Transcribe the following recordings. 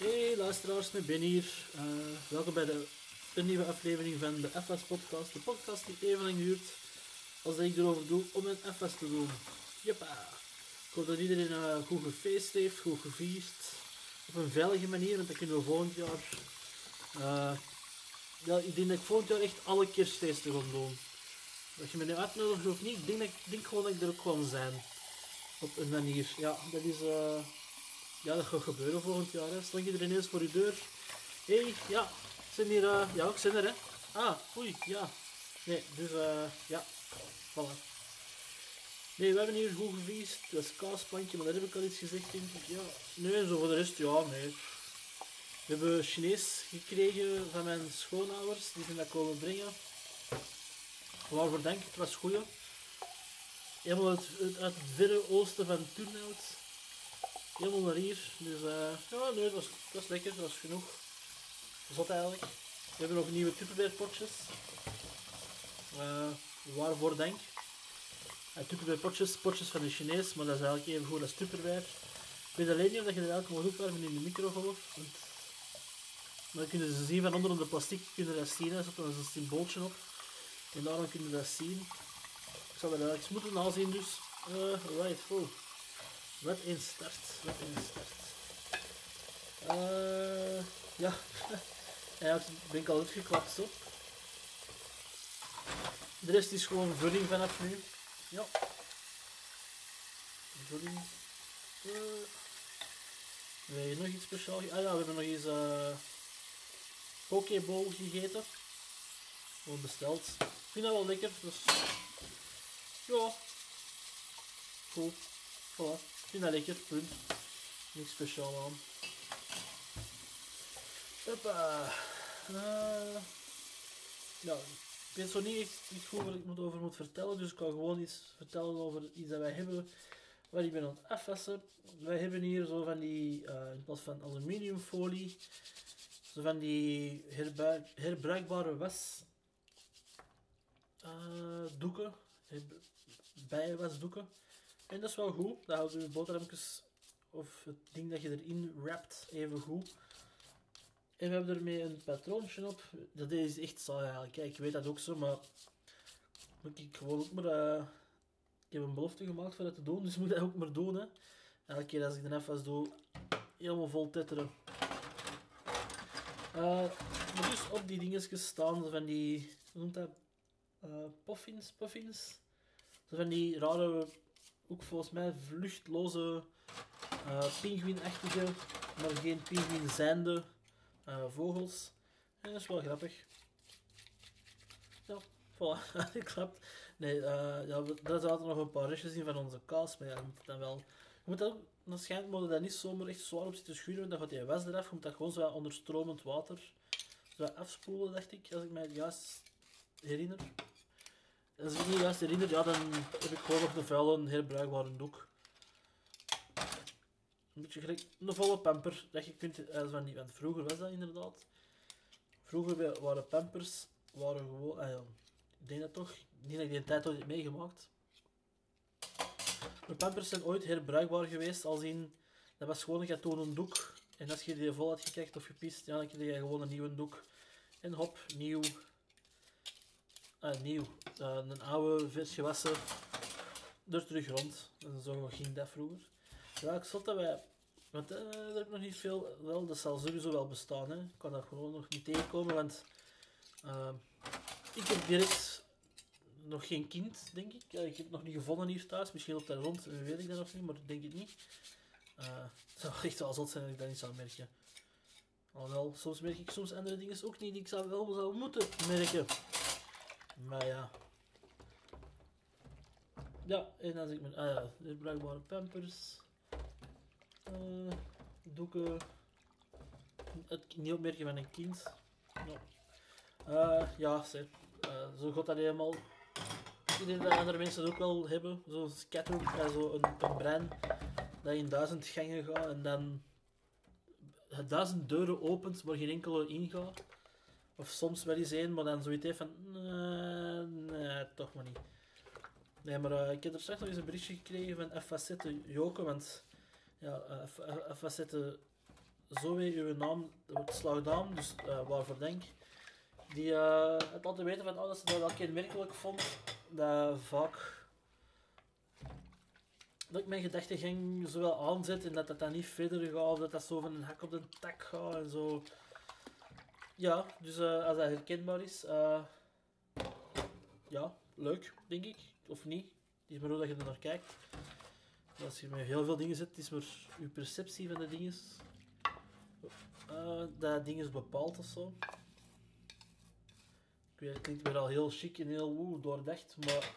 Hey luisteraars, ik ben hier. Eh, welkom bij de, een nieuwe aflevering van de FS Podcast. De podcast die even lang duurt als ik erover doe om een FS te doen. Jeppa. Ik hoop dat iedereen uh, goed gefeest heeft, goed gevierd. Op een veilige manier, want dat kunnen we volgend jaar... Ja, ik denk dat ik volgend jaar echt alle kerstfeesten ga doen. Als je me nu uitnodigt of niet, ik denk, dat, denk gewoon dat ik er ook gewoon zijn. Op een manier. Ja, dat is... Uh, ja, dat gaat gebeuren volgend jaar. Hè. Slang je er ineens voor je deur. Hé, hey, ja, zijn hier, uh, ja, ik zijn er, hè. Ah, oei, ja. Nee, dus, uh, ja, voilà. Nee, we hebben hier goed geviest. Dat is kaasplantje, maar dat heb ik al iets gezegd, denk ik. Ja, nee, zo voor de rest, ja, nee. We hebben Chinees gekregen van mijn schoonouders, die zijn dat komen brengen. Waarvoor denk ik, het was goeie. Helemaal uit, uit het verre oosten van Turnhout helemaal naar hier. Dus uh, ja, nee, dat was, dat was lekker, dat was genoeg. Zot eigenlijk. We hebben nog nieuwe Tupperware potjes. Uh, waarvoor denk uh, Tupperware potjes, potjes van de Chinees, maar dat is eigenlijk even goed als Tupperware. Ik weet alleen niet of je er elke moet opwarmen in de microgolf. Want... Dan kunnen ze zien van onder de plastic, kunnen dat zien, er zit er een symbooltje op. En daarom kunnen we dat zien. Ik zou dat eigenlijk moeten nazien dus. Uh, right. Wat een start. Wat een start. Uh, ja. Eigenlijk ben ik al uitgeklapt zo. De rest is gewoon vulling vanaf nu. Ja. Vulling. Uh, we hebben nog iets speciaals. Ah ja, we hebben nog eens uh, Pokéball gegeten. Gewoon besteld. Ik vind dat wel lekker. Dus ja. Goed. Voilà. Ik vind dat lekker, punt. Niks speciaal aan. Hoppa. Ja, ik weet zo niet goed waar ik moet over moet vertellen, dus ik kan gewoon iets vertellen over iets dat wij hebben waar ik ben aan het afwassen. Wij hebben hier zo van die, uh, in plaats van aluminiumfolie, zo van die herbruikbare was uh, doeken, bijwasdoeken. En dat is wel goed. Dat houdt je boterhammetjes of het ding dat je erin wrapt even goed. En we hebben ermee een patroontje op. Dat is echt saai eigenlijk. Kijk, ik weet dat ook zo, maar moet ik gewoon ook maar... Uh... Ik heb een belofte gemaakt voor dat te doen, dus moet dat ook maar doen. Hè. Elke keer als ik de even doe, helemaal vol tetteren. Uh, dus op die dingetjes staan van die... Hoe noemt dat? Uh, puffins? Puffins? Van die rare ook volgens mij vluchtloze, uh, maar geen pinguïn zijnde uh, vogels. En dat is wel grappig. Ja, voilà, klapt. Nee, uh, ja, daar zaten nog een paar restjes in van onze kaas, maar ja, je moet dan wel... Je moet dat, waarschijnlijk moet je niet zomaar echt zwaar op zitten schuren, want dan gaat die was eraf, je moet dat gewoon zo onder stromend water zo afspoelen, dacht ik, als ik mij juist herinner. Als ik me niet juist herinner, ja, dan heb ik gewoon nog een vuile, heel bruikbare doek. Een beetje gelijk een volle pamper dat je kunt, van die, want vroeger was dat inderdaad. Vroeger waren pampers, waren gewoon, ah ik denk dat toch, denk dat ik die tijd ooit heb meegemaakt. Maar pampers zijn ooit herbruikbaar geweest, als in, dat was gewoon een katoenen doek. En als je die vol had gekeken of gepist, ja, dan kreeg je gewoon een nieuwe doek. En hop, nieuw, uh, nieuw. Uh, een oude vis gewassen er terug rond. En zo ging dat vroeger. Ja, ik zat dat wij... Want er heb nog niet veel... Wel, dat zal sowieso wel bestaan. Hè. Ik kan dat gewoon nog niet tegenkomen, want... ik heb direct nog geen kind, denk ik. ik heb het nog niet gevonden hier thuis. Misschien op daar rond, weet ik dat nog niet, maar denk ik niet. Uh, het zou echt wel zot zijn dat ik dat niet zou merken. Alhoewel, soms merk ik soms andere dingen ook niet die ik zou wel zou moeten merken. Maar ja. Ja, en als ik mijn... Ah ja, de bruikbare pampers. Uh, doeken. Het niet opmerken van een kind. Ja, ja zeg. Uh, zo gaat dat helemaal. Ik denk dat andere mensen het ook wel hebben. Zo'n scatter, uh, zo een, brein dat in duizend gangen gaat en dan duizend deuren opent, maar geen enkele ingaat. Of soms wel eens één, maar dan zoiets heeft van... Nee, toch maar niet. Nee, maar uh, ik heb er straks nog eens een berichtje gekregen van F-facette Joken, want ja, uh, F-facette Zoe, uw naam slagnaam, dus uh, waarvoor denk. Die het altijd weten van, oh, dat ze dat wel kenmerkelijk vond. Dat vaak dat ik mijn gedachten ging zowel aanzet en dat dat dan niet verder gaat, dat dat zo van een hak op de tak gaat en zo. Ja, dus als dat herkenbaar is, ja, leuk, denk ik. Of niet. Het is maar hoe dat je er naar kijkt. Als je met heel veel dingen zit, is maar je perceptie van de dingen. Uh, dat ding is bepaald of zo. Ik weet, het klinkt weer al heel chic en heel woe, doordacht, maar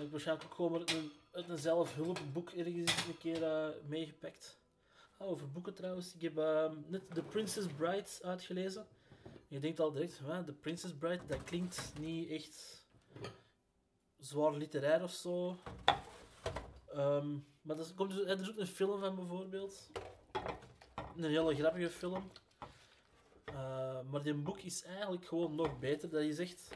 ik waarschijnlijk ook gewoon een, een zelfhulpboek ergens een keer uh, meegepakt. Ah, over boeken trouwens. Ik heb uh, net The Princess Bride uitgelezen. Je denkt al direct, The Princess Bride, dat klinkt niet echt zwaar literair of zo. Um, maar er, komt dus, er is ook een film van bijvoorbeeld. Een hele grappige film. Uh, maar die boek is eigenlijk gewoon nog beter. Dat je zegt...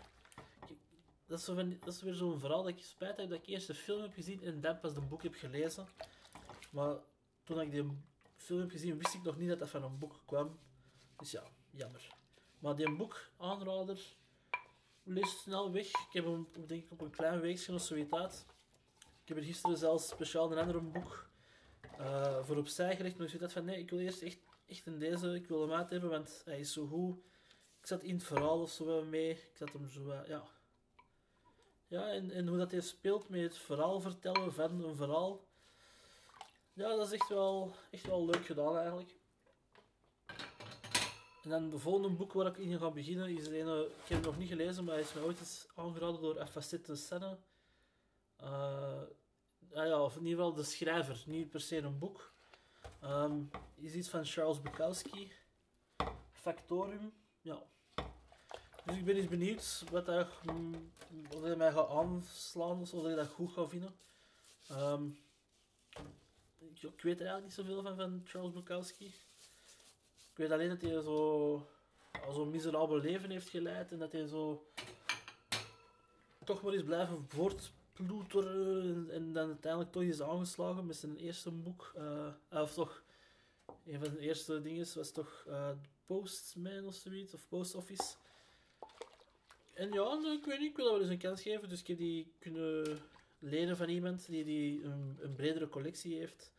Dat is, dat is weer zo'n verhaal dat ik spijt heb dat ik eerst de film heb gezien en dan pas de boek heb gelezen. Maar toen ik die film heb gezien, wist ik nog niet dat dat van een boek kwam. Dus ja, jammer. Maar die boek, aanrader, lees snel weg. Ik heb hem denk ik op een klein weekje of zoiets uit. Ik heb er gisteren zelfs speciaal een ander boek uh, voor opzij gelegd. Maar ik dacht van nee, ik wil eerst echt, echt in deze, ik wil hem uit hebben, want hij is zo goed. Ik zat in het verhaal of zo mee. Ik zat hem zo, uh, ja. Ja, en, en hoe dat hij speelt met het verhaal vertellen van een verhaal. Ja, dat is echt wel, echt wel leuk gedaan eigenlijk. En dan de volgende boek waar ik in ga beginnen is een, ik heb het nog niet gelezen, maar hij is mij ooit eens aangeraden door Facette de Senne. Uh, ja, of in ieder geval de schrijver, niet per se een boek. Um, is iets van Charles Bukowski. Factorium, ja. Dus ik ben eens benieuwd wat hij, of hij mij gaat aanslaan of dat ik dat goed ga vinden. Um, ik, ik, weet er eigenlijk niet zoveel van, van Charles Bukowski. Ik weet alleen dat hij zo zo'n miserabel leven heeft geleid en dat hij zo toch maar eens blijven voortploeteren en dan uiteindelijk toch is aangeslagen met zijn eerste boek. Uh, of toch, een van zijn eerste dingen was toch uh, Postman of zoiets, of Post Office. En ja, ik weet niet, ik wil dat wel eens een kans geven, dus ik heb die kunnen lenen van iemand die, die een, een bredere collectie heeft.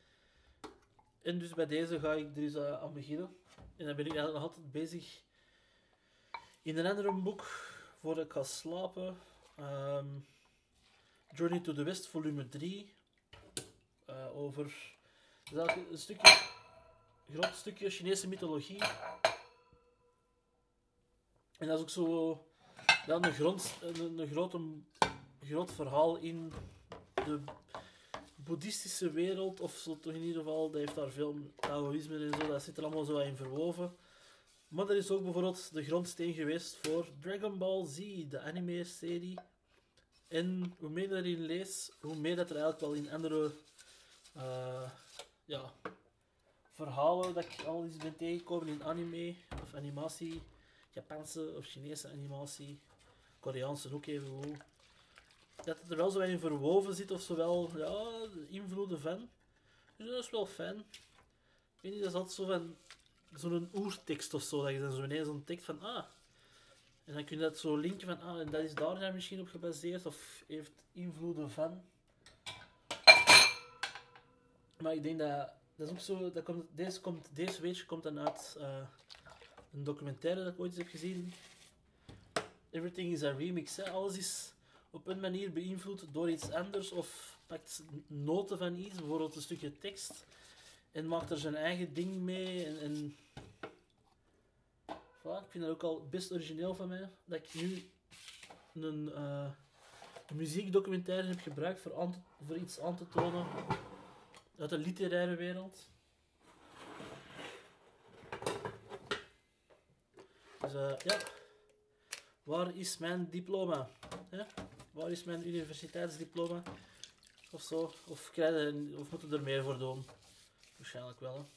En dus bij deze ga ik er eens aan beginnen. En dan ben ik nog altijd bezig in een ander boek voordat ik ga slapen. Um, Journey to the West, volume 3. Uh, over een stukje, groot stukje Chinese mythologie. En dat is ook zo dan een, grond, een, groot, een groot verhaal in de boeddhistische wereld, of zo toch in ieder geval, dat heeft daar veel Taoïsme en zo, dat zit er allemaal zo in verwoven. Maar er is ook bijvoorbeeld de grondsteen geweest voor Dragon Ball Z, de anime-serie. En hoe meer je erin lees, hoe meer dat er eigenlijk wel in andere uh, ja, verhalen dat ik al eens ben tegengekomen in anime of animatie, Japanse of Chinese animatie, Koreaanse ook even goed dat het er wel zo in verwoven zit, of zowel ja, invloeden van. Dus dat is wel fijn. Ik weet niet, dat is altijd zo van zo'n oertekst of zo, dat je dan zo ineens ontdekt van ah. En dan kun je dat zo linken van ah, en dat is daar misschien op gebaseerd, of heeft invloeden van. Maar ik denk dat, dat is ook zo, dat komt, deze, komt, deze weetje komt dan uit uh, een documentaire dat ik ooit eens heb gezien. Everything is a remix, hè. alles is op een manier beïnvloed door iets anders of pakt noten van iets, bijvoorbeeld een stukje tekst, en maakt er zijn eigen ding mee. En, en... Voilà, ik vind dat ook al best origineel van mij, dat ik nu een, uh, muziekdocumentaire heb gebruikt voor, voor iets aan te tonen uit de literaire wereld. Dus uh, ja, waar is mijn diploma? Waar is mijn universiteitsdiploma? Of zo. Of, krijg of moet er meer voor doen? Waarschijnlijk wel.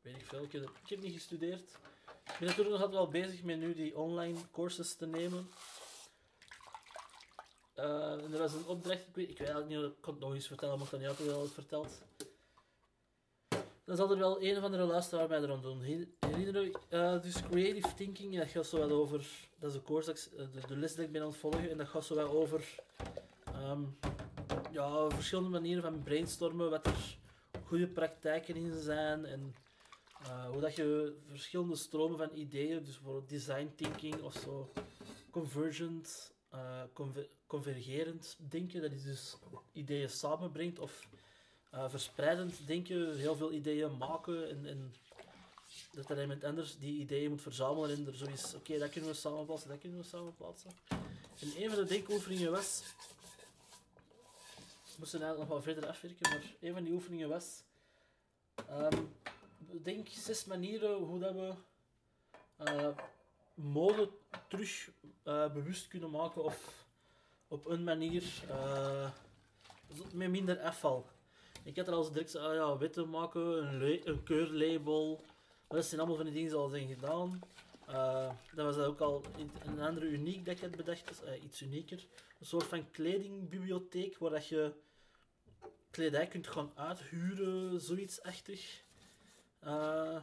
Weet ik veel. Ik heb, ik niet gestudeerd. Ik ben natuurlijk nog altijd wel bezig met nu die online courses te nemen. En er was een opdracht, ik weet, ik weet eigenlijk niet, ik kon het nog eens vertellen, mocht dat niet altijd wel verteld. Dan zal er wel een of andere luisteraar mij er aan doen. He- Herinner je, eh, dus creative thinking, dat gaat zo wel over, dat is de course, dat eh, de, de les die ik ben aan het volgen, en dat gaat zo wel over ehm, ja, verschillende manieren van brainstormen, wat er goede praktijken in zijn, en eh, hoe dat je verschillende stromen van ideeën, dus bijvoorbeeld design thinking of zo, convergent, conver- convergerend denken, dat is dus ideeën samenbrengt, of eh, verspreidend denken, heel veel ideeën maken en, en dat er iemand anders die ideeën moet verzamelen en er zo is, oké, dat kunnen we samenplaatsen, dat kunnen we samenplaatsen. En een van de denkoefeningen was, we moesten eigenlijk nog wel verder afwerken, maar een van die oefeningen was, ehm, denk zes manieren hoe dat we eh, mode terug eh, bewust kunnen maken of op een manier met minder afval. Ik had er al zo direct ah ja, wetten maken, een, een keurlabel. Dat zijn allemaal van die dingen die al zijn gedaan. Eh, dat was ook al een andere uniek dat ik had bedacht, dus, eh, iets unieker. Een soort van kledingbibliotheek waar dat je kledij kunt gaan uithuren, zoiets achtig. Eh,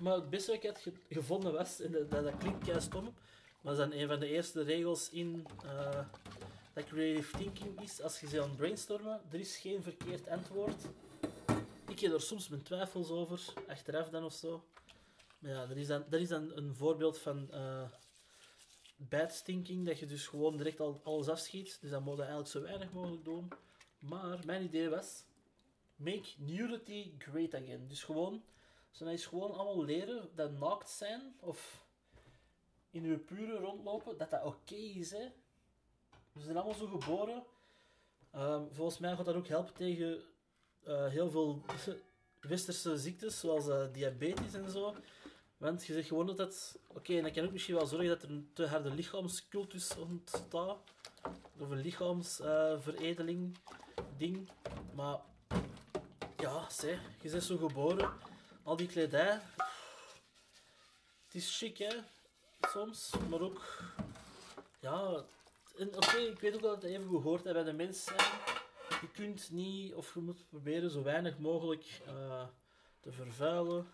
maar het beste wat ik ge- gevonden was, en dat, dat, dat klinkt stom, maar dat is dan een van de eerste regels in dat creative thinking is, als je ze aan het brainstormen, er is geen verkeerd antwoord. Ik heb er soms mijn twijfels over, achteraf dan of zo. Maar ja, dat is dan, is dan een voorbeeld van eh, bad thinking, dat je dus gewoon direct al alles afschiet. Dus dat moet je eigenlijk zo weinig mogelijk doen. Maar mijn idee was, make nudity great again. Dus gewoon, zo dat is gewoon allemaal leren dat naakt zijn, of in je pure rondlopen, dat dat oké is, hè. We zijn allemaal zo geboren. Ehm, volgens mij gaat dat ook helpen tegen eh, heel veel westerse ziektes, zoals eh, diabetes en zo. Want je zegt gewoon dat dat... Oké, en dat kan ook misschien wel zorgen dat er een te harde lichaamscultus ontstaat. Of een lichaamsveredeling ding. Maar ja, zeg, je bent zo geboren. Al die kledij. Het is chic, hè. Soms. Maar ook... Ja, oké, ik weet ook dat het even gehoord hebben bij de mens zijn. Je kunt niet, of je moet proberen zo weinig mogelijk eh, te vervuilen.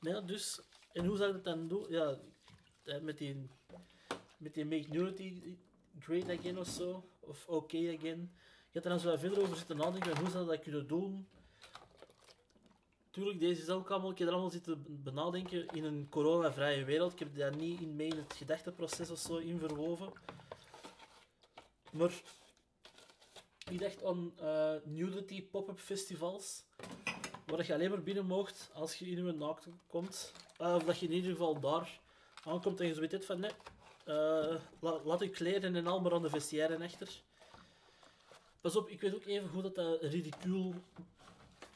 Ja, dus, en hoe zou ik dat dan doen? Ja, eh, met die, met die Make Unity Great Again of zo, of OK Again. Ik heb er dan zo verder over zitten nadenken, hoe zou dat kunnen doen? Tuurlijk, deze is ook allemaal, ik heb er allemaal zitten benadenken in een coronavrije wereld. Ik heb daar niet in mee in het gedachteproces of zo in verwoven. Maar ik dacht aan eh, nudity pop-up festivals, waar je alleen maar binnen moogt als je in je naakt komt. Eh, of dat je in ieder geval daar aankomt en je weet het van nee, eh, la- laat je kleren en al maar aan de vestiaire achter. Pas op, ik weet ook even goed dat dat ridicuul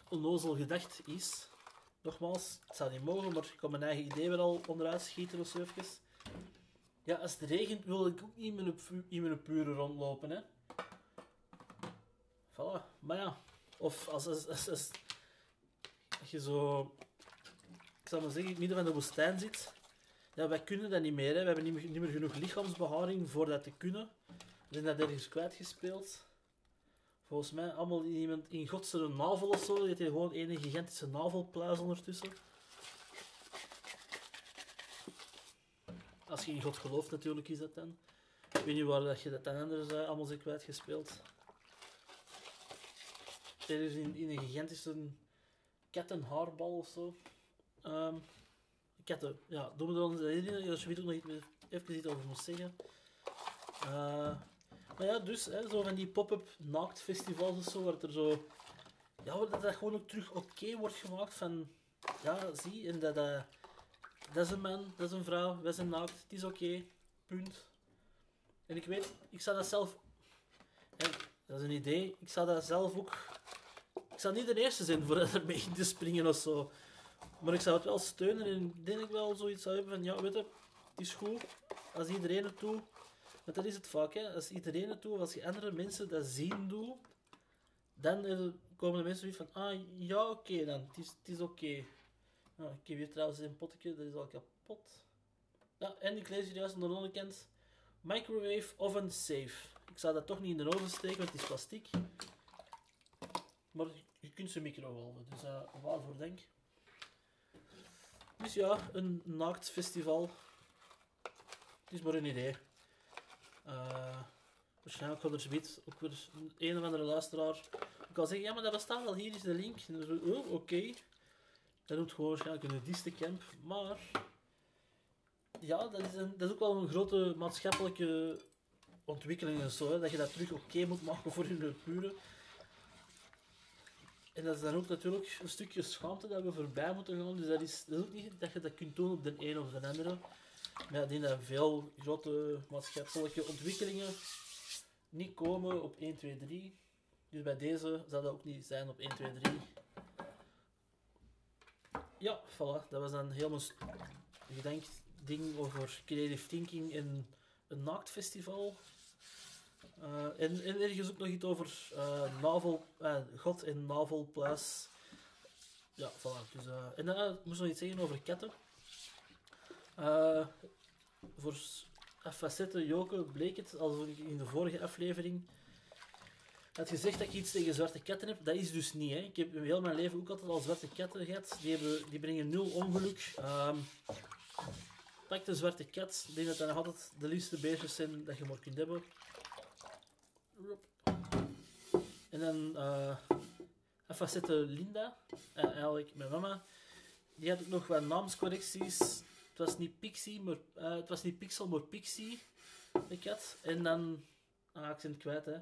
onnozel gedacht is. Nogmaals, het zou niet mogen, maar ik kan mijn eigen idee wel al onderuit schieten of zo even. Ja, als het regent wil ik ook niet in mijn, in mijn pure rondlopen, hè. Voilà. Maar ja, of als, als, als, als, je zo, ik zal maar zeggen, in het midden van de woestijn zit. Ja, wij kunnen dat niet meer, hè. We hebben niet meer, niet meer genoeg lichaamsbeharing voor dat te kunnen. We zijn dat ergens kwijtgespeeld. Volgens mij allemaal iemand in godse navel of zo. Die heeft hier gewoon een gigantische navelpluis ondertussen. Als je in God gelooft natuurlijk is dat dan. Ik weet niet waar dat je dat dan anders eh, allemaal zit kwijtgespeeld. Er is in, in een gigantische kattenhaarbal of zo. Ehm katten, ja, doe me er wel herinneren als je weet ook nog meer- even iets over moet zeggen. Eh, maar ja, dus, hè, zo van die pop-up naaktfestivals of zo, het er zo... Ja, dat, dat gewoon ook terug oké wordt gemaakt van... Ja, zie, en dat, dat... Dat is een man, dat is een vrouw, wij zijn naakt, het is oké, punt. En ik weet, ik zou dat zelf... dat is een idee, ik zou dat zelf ook... Ik zou niet de eerste zijn voor ermee in te springen of zo. Maar ik zou het wel steunen en denk ik wel zoiets zou hebben van, ja, weet je, het is goed als iedereen het doet. Want dat is het vaak, hè. Als iedereen het doet, als je andere mensen dat zien doen, dan komen de mensen zoiets van, ah, ja, oké dan, het is, het is oké. Nou, ik heb hier trouwens een potje, dat is al kapot. Ja, en ik lees hier juist de onderkant, microwave oven safe. Ik zou dat toch niet in de oven steken, want het is plastic. Maar je kunt ze microgolven. Dus uh, waarvoor denk Dus ja, een naakt festival. Het is maar een idee. Uh, waarschijnlijk gaat er zoiets ook weer een, of andere luisteraar. Ik kan zeggen, ja, maar dat bestaat wel, hier is de link. Oh, oké. Dat doet gewoon waarschijnlijk een nudistencamp. Maar ja, dat is, een, dat is ook wel een grote maatschappelijke ontwikkeling zo. Hè, dat je dat terug oké moet maken voor hun buren. En dat is dan ook natuurlijk een stukje schaamte dat we voorbij moeten gaan. Dus dat is, dat is ook niet dat je dat kunt doen op de een of de andere. Maar ik denk dat veel grote maatschappelijke ontwikkelingen niet komen op 1, 2, 3. Dus bij deze zal dat ook niet zijn op 1, 2, 3. Ja, voilà. Dat was dan helemaal gedenkt ding over creative thinking in een naaktfestival. Uh, en, en ergens ook nog iets over uh, navel, uh, God en Navel Plus. Ja, voilà. Dus, en dan moest nog iets zeggen over ketten. voor facetten Joke bleek het, als in de vorige aflevering had gezegd dat ik iets tegen zwarte ketten heb. Dat is dus niet. Hè. Ik heb heel mijn leven ook altijd al zwarte ketten gehad. Die, hebben, die brengen nul ongeluk. Um, pak de zwarte kat. Ik denk dat dat nog altijd de liefste beestjes zijn dat je maar kunt hebben. En dan uh, Linda, uh, eigenlijk mijn mama. Die had ook nog wat naamscorrecties. Het was niet Pixie, maar uh, het was niet Pixel, maar Pixie, de kat. En dan, ah, ik ben het kwijt, hè.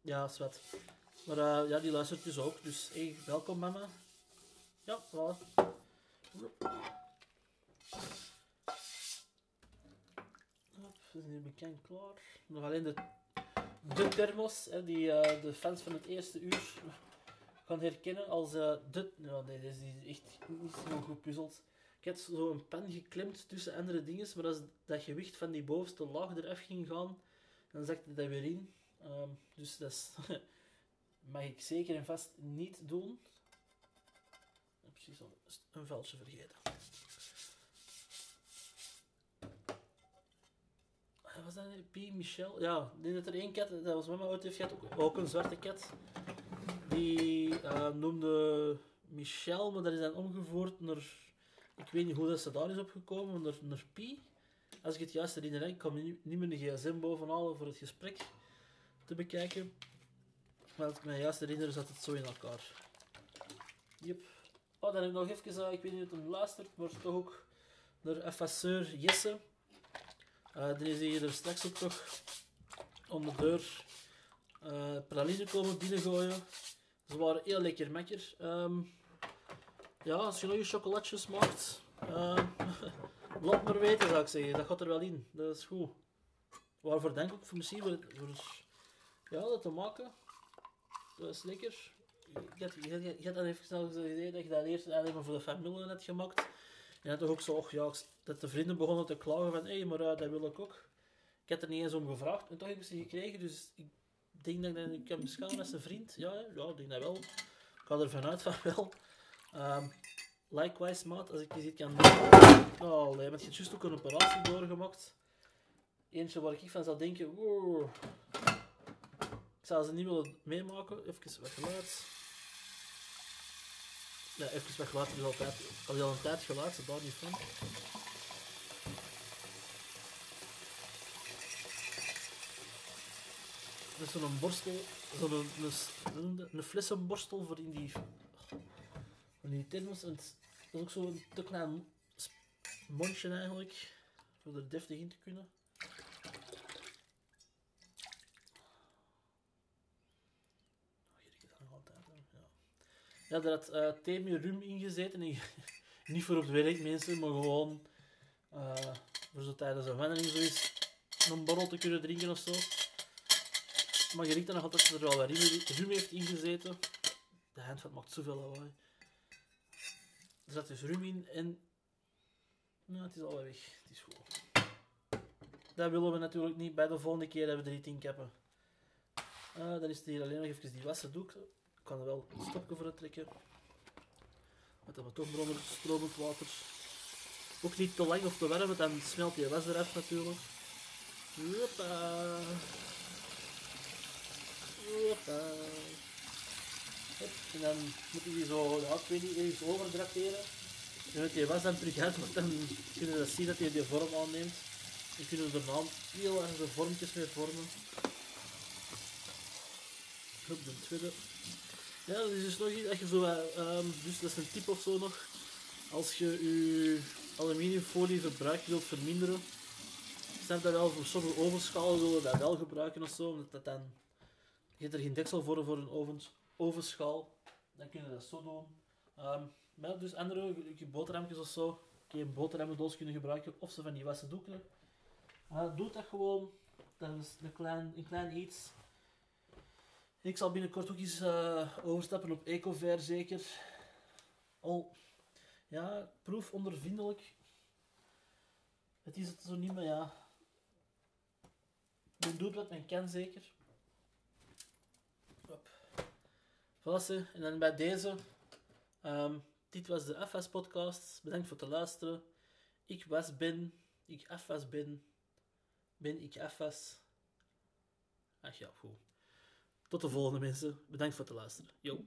Ja, zwet. Maar uh, ja, die luistert dus ook. Dus hey, welkom mama. Ja, voilà. zijn hier bekend klaar. Nog alleen de, de thermos, hè, die uh, de fans van het eerste uur gaan herkennen als uh, de... Nee, deze is echt niet zo goed puzzeld. Ik had zo een pen geklemd tussen andere dingen, maar als dat gewicht van die bovenste laag eraf ging gaan, dan zakte dat weer in. Um, dus dat mag ik zeker en vast niet doen. Ik heb precies een veldje vergeten. was dat P. Michel? Ja, die dat er één kat, dat was met mijn auto heeft gehad, ook, een zwarte kat. Die uh, noemde Michel, maar dat is dan omgevoerd naar, ik weet niet hoe dat ze daar is opgekomen, naar, naar Pi. Als ik het juist herinner, ik kan niet, meer de gsm bovenhalen voor het gesprek te bekijken. Maar als ik me juist herinner, zat het zo in elkaar. Yep. Oh, dan heb ik nog even, uh, ik weet niet of het luistert, maar toch ook naar effaceur Jesse. Uh, er is hier er straks ook nog om de deur uh, praline komen binnengooien. Ze waren heel lekker mekker. Um, ja, als je nog je chocolatjes maakt, uh, laat maar weten zou ik zeggen. Dat gaat er wel in. Dat is goed. Waarvoor denk ik? Voor misschien voor, voor ja, dat te maken. Dat is lekker. Je hebt, je, je, dan even snel gezegd dat je dat eerst alleen voor de familie net gemaakt. En dat ook zo, dat de vrienden begonnen te klagen van, hé, hey, maar uh, dat wil ik ook. Ik heb er niet eens om gevraagd en toch heb ik ze gekregen, dus ik denk dat ik hem beschouwen als een vriend. Ja, ja, ik denk dat wel. Ik ga er vanuit van wel. Um, likewise, maat, als ik die ziet kan doen. Oh, nee, met je juist ook een operatie doorgemaakt. Eentje waar ik van zou denken, wow. Zou ze niet willen meemaken. Even wat geluid. Ja, even weg water is altijd al, al een tijd geluid, daar niet van. Dat is zo'n borstel, zo'n een, een, een flessenborstel voor in die, in die thermos. En dat is ook zo'n te klein mondje eigenlijk, voor er deftig in te kunnen. Ja, daar had uh, thee met rum ingezeten. En, niet voor op het werk mensen, maar gewoon uh, voor zo tijdens een wandeling zoiets een borrel te kunnen drinken of zo. Maar je riekt dan nog altijd dat er wel wat rum heeft ingezeten. De handvat maakt zoveel lawaai. Er zat dus rum in en... Nou, het is al weg. Het is goed. Dat willen we natuurlijk niet. Bij de volgende keer hebben we er iets in kappen. Uh, dan is het hier alleen nog even die wassendoek kan er wel een stopje voor trekken. Met toch onder stromend water. Ook niet te lang of te warm, want dan smelt je was eraf natuurlijk. Hoppa. Hoppa. En dan moet je die zo, ja, ik weet niet, overdraperen. En met die was dan terug uit, want dan kunnen we dat zien dat hij die vorm aanneemt. Dan kunnen we er dan heel erg de vormpjes mee vormen. Hup, de tweede. Ja, dat is dus nog iets dat je zo, ehm, dus dat is een tip of zo nog. Als je je aluminiumfolie verbruik wilt verminderen, snap dat wel voor sommige ovenschalen zullen we dat wel gebruiken of zo, omdat dat dan, je hebt er geen deksel voor voor een ovens, ovenschaal, dan kun je dat zo doen. Maar dus andere, je boterhammetjes of zo, kun je een boterhammendoos kunnen gebruiken, of zo van die wassen doeken. Doe dat gewoon, dat is een klein, een klein iets. Ik zal binnenkort ook eens eh, overstappen op Ecover zeker. Al, ja, proef ondervindelijk. Het is het zo niet, maar ja. Men doet wat men kan zeker. Hop. Voilà, en dan bij deze. ehm, dit was de FS podcast. Bedankt voor het luisteren. Ik was Ben. Ik FS ben. Ben ik FS. Ach ja, goed. Tot de volgende mensen. Bedankt voor het luisteren. Yo.